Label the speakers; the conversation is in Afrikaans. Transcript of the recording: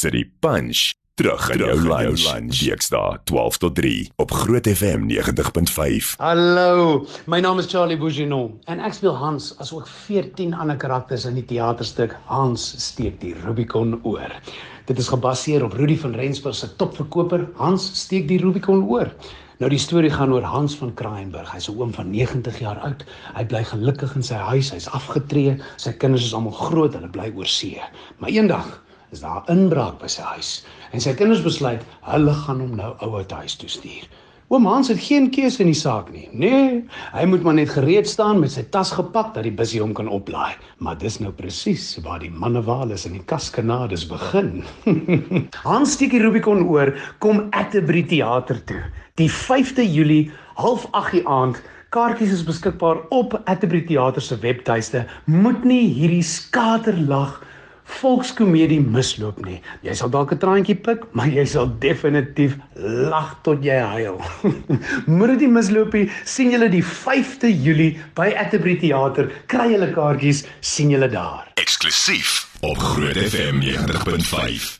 Speaker 1: City Punch terug in jou lunch. Dinsdae 12 tot 3 op Groot FM 90.5.
Speaker 2: Hallo, my naam is Charlie Bouginon en ek speel Hans asook 14 ander karakters in die teaterstuk Hans steek die Rubicon oor. Dit is gebaseer op Rudy van Rensburg se topverkoper Hans steek die Rubicon oor. Nou die storie gaan oor Hans van Kraaienburg. Hy's 'n oom van 90 jaar oud. Hy bly gelukkig in sy huis. Hy's afgetree. Sy kinders is almal groot. Hulle bly oor see. Maar eendag is daar 'n inbraak by sy huis en sy kinders besluit hulle gaan hom nou ouer huis toe stuur. Oom Hans het geen keuse in die saak nie. Nee, hy moet maar net gereed staan met sy tas gepak dat die busjie hom kan oplaai. Maar dis nou presies waar die mannewales en die kaskanades begin. Hans steek die Rubicon oor, kom Atterbury Theater toe. Die 5de Julie, 08:30 die aand. Kaartjies is beskikbaar op Atterbury Theater se webtuiste. Moet nie hierdie skaterlag volkskomedie misloop nie. Jy sal dalk 'n traantjie pik, maar jy sal definitief lag tot jy huil. Moet dit nie misloop nie. sien julle die 5de Julie by Atterbury Theater. Kry julle kaartjies, sien julle daar.
Speaker 1: Eksklusief op Groot FM 90.5.